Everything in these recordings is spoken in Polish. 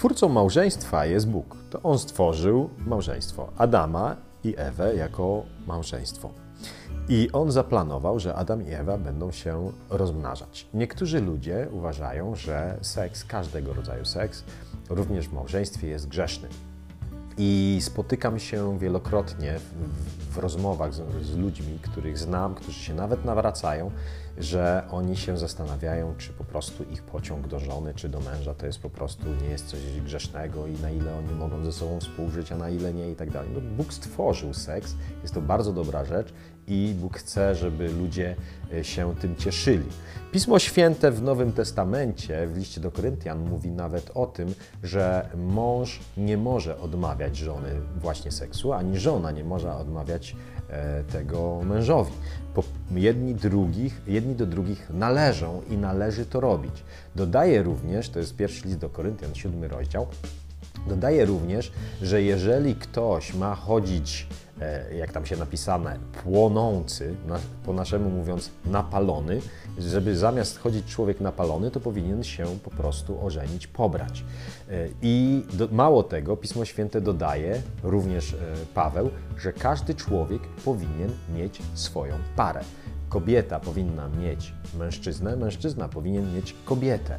Stwórcą małżeństwa jest Bóg. To On stworzył małżeństwo Adama i Ewę jako małżeństwo. I on zaplanował, że Adam i Ewa będą się rozmnażać. Niektórzy ludzie uważają, że seks, każdego rodzaju seks, również w małżeństwie jest grzeszny. I spotykam się wielokrotnie w, w rozmowach z, z, ludźmi, których znam, którzy się nawet nawracają, że oni się zastanawiają, czy po prostu ich pociąg do żony czy do męża to jest po prostu nie jest coś grzesznego i na ile oni mogą ze sobą współżyć, a na ile nie i tak dalej. No, Bóg stworzył seks, jest to bardzo dobra rzecz i Bóg chce, żeby ludzie e, się tym cieszyli. Pismo Święte w Nowym Testamencie, w liście do Koryntian, mówi nawet o tym, że mąż nie może odmawiać żony właśnie seksu, ani żona nie może odmawiać e, tego mężowi. jedni, drugich, jedni do drugich należą i należy to robić. Dodaje również, to jest pierwszy list do Koryntian, siódmy rozdział, dodaje również, że jeżeli ktoś ma chodzić jak tam się napisane, płonący, po naszemu mówiąc napalony, żeby zamiast chodzić człowiek napalony, to powinien się po prostu ożenić, pobrać. E, I do, mało tego, Pismo Święte dodaje, również e, Paweł, że każdy człowiek powinien mieć swoją parę. Kobieta powinna mieć mężczyznę, mężczyzna powinien mieć kobietę.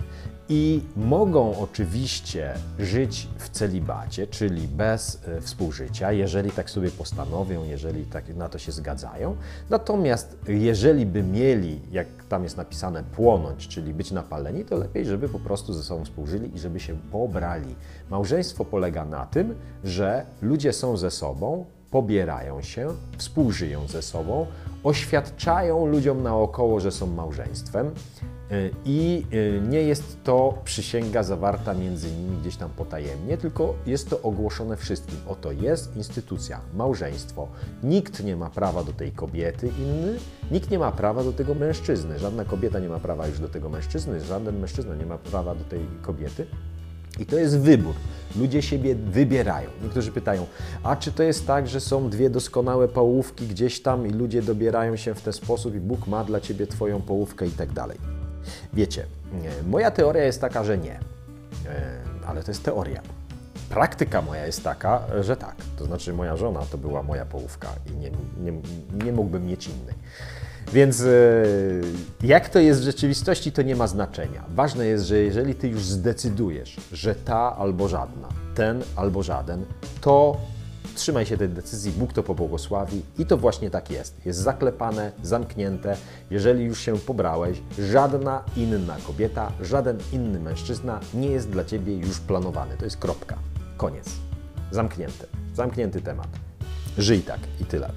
I mogą oczywiście żyć w celibacie, czyli bez e, współżycia, jeżeli tak sobie postanowią, jeżeli tak na to się zgadzają. Natomiast jeżeli by mieli, jak tam jest napisane, płonąć, czyli być napaleni, to lepiej, żeby po prostu ze sobą współżyli i żeby się pobrali. Małżeństwo polega na tym, że ludzie są ze sobą, pobierają się, współżyją ze sobą, oświadczają ludziom naokoło, że są małżeństwem e, i e, nie jest to przysięga zawarta między nimi gdzieś tam potajemnie, tylko jest to ogłoszone wszystkim. Oto jest instytucja, małżeństwo. Nikt nie ma prawa do tej kobiety inny, nikt nie ma prawa do tego mężczyzny. Żadna kobieta nie ma prawa już do tego mężczyzny, żaden mężczyzna nie ma prawa do tej kobiety. I to jest wybór. Ludzie siebie wybierają. Niektórzy pytają, a czy to jest tak, że są dwie doskonałe połówki gdzieś tam i ludzie dobierają się w ten sposób i Bóg ma dla ciebie twoją połówkę i tak dalej. Wiecie, moja teoria jest taka, że nie. E, ale to jest teoria. Praktyka moja jest taka, że tak. To znaczy moja żona to była moja połówka i nie, nie, nie mógłbym mieć innej. Więc e, jak to jest w rzeczywistości, to nie ma znaczenia. Ważne jest, że jeżeli ty już zdecydujesz, że ta albo żadna, ten albo żaden, to trzymaj się tej decyzji, Bóg to pobłogosławi i to właśnie tak jest. Jest zaklepane, zamknięte. Jeżeli już się pobrałeś, żadna inna kobieta, żaden inny mężczyzna nie jest dla ciebie już planowany. To jest kropka. Koniec. Zamknięte. Zamknięty temat. Żyj tak i tyle.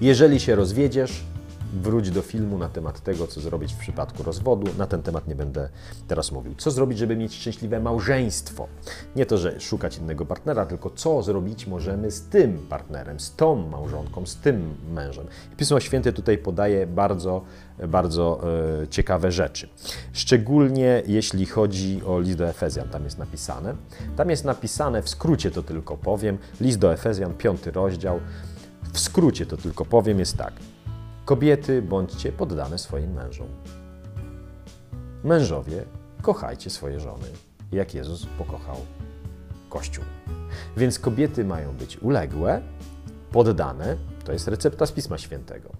Jeżeli się rozwiedziesz, wróć do filmu na temat tego, co zrobić w przypadku rozwodu. Na ten temat nie będę teraz mówił. Co zrobić, żeby mieć szczęśliwe małżeństwo? Nie to, że szukać innego partnera, tylko co zrobić możemy z tym partnerem, z tą małżonką, z tym mężem. Pismo Święte tutaj podaje bardzo, bardzo e, ciekawe rzeczy. Szczególnie jeśli chodzi o list do Efezjan, tam jest napisane. Tam jest napisane, w skrócie to tylko powiem, list do Efezjan, piąty rozdział. W skrócie to tylko powiem, jest tak. Kobiety, bądźcie poddane swoim mężom. Mężowie, kochajcie swoje żony, jak Jezus pokochał Kościół. Więc kobiety mają być uległe, poddane, to jest recepta z Pisma Świętego.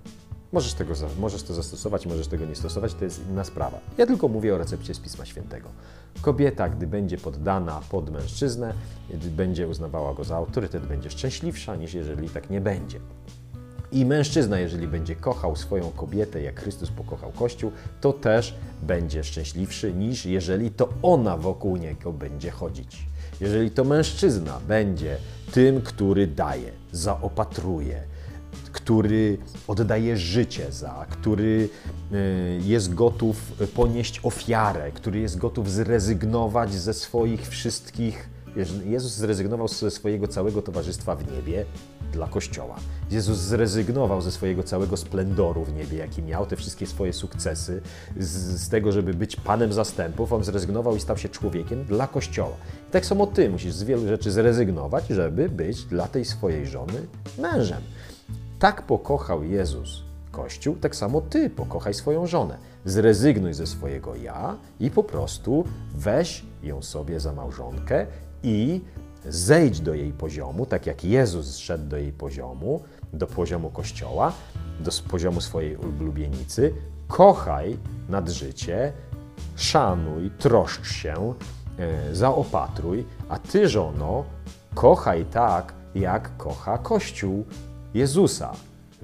Możesz, tego, możesz to zastosować, możesz tego nie stosować, to jest inna sprawa. Ja tylko mówię o recepcie z Pisma Świętego. Kobieta, gdy będzie poddana pod mężczyznę, gdy będzie uznawała go za autorytet, będzie szczęśliwsza niż jeżeli tak nie będzie. I mężczyzna, jeżeli będzie kochał swoją kobietę, jak Chrystus pokochał Kościół, to też będzie szczęśliwszy niż jeżeli to ona wokół niego będzie chodzić. Jeżeli to mężczyzna będzie tym, który daje, zaopatruje, który oddaje życie za, który e, jest gotów ponieść ofiarę, który jest gotów zrezygnować ze swoich wszystkich. Jezus zrezygnował ze swojego całego towarzystwa w niebie dla Kościoła. Jezus zrezygnował ze swojego całego splendoru w niebie, jaki miał, te wszystkie swoje sukcesy, z, z tego, żeby być Panem zastępów, On zrezygnował i stał się człowiekiem dla Kościoła. I tak samo Ty musisz z wielu rzeczy zrezygnować, żeby być dla tej swojej żony mężem. Tak pokochał Jezus Kościół, tak samo ty pokochaj swoją żonę. Zrezygnuj ze swojego ja i po prostu weź ją sobie za małżonkę i zejdź do jej poziomu, tak jak Jezus zszedł do jej poziomu, do poziomu Kościoła, do poziomu swojej ulubienicy. Kochaj nad życie, szanuj, troszcz się, e, zaopatruj, a ty, żono, kochaj tak, jak kocha Kościół Jezusa.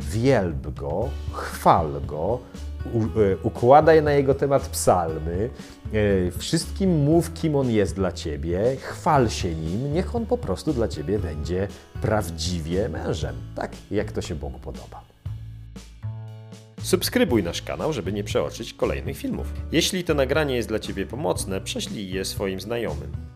Wielb go, chwal go, e, układaj na jego temat psalmy, e, wszystkim mów, kim on jest dla ciebie, chwal się nim, niech on po prostu dla ciebie będzie prawdziwie mężem, tak jak to się Bogu podoba. Subskrybuj nasz kanał, żeby nie przeoczyć kolejnych filmów. Jeśli to nagranie jest dla Ciebie pomocne, prześlij je swoim znajomym.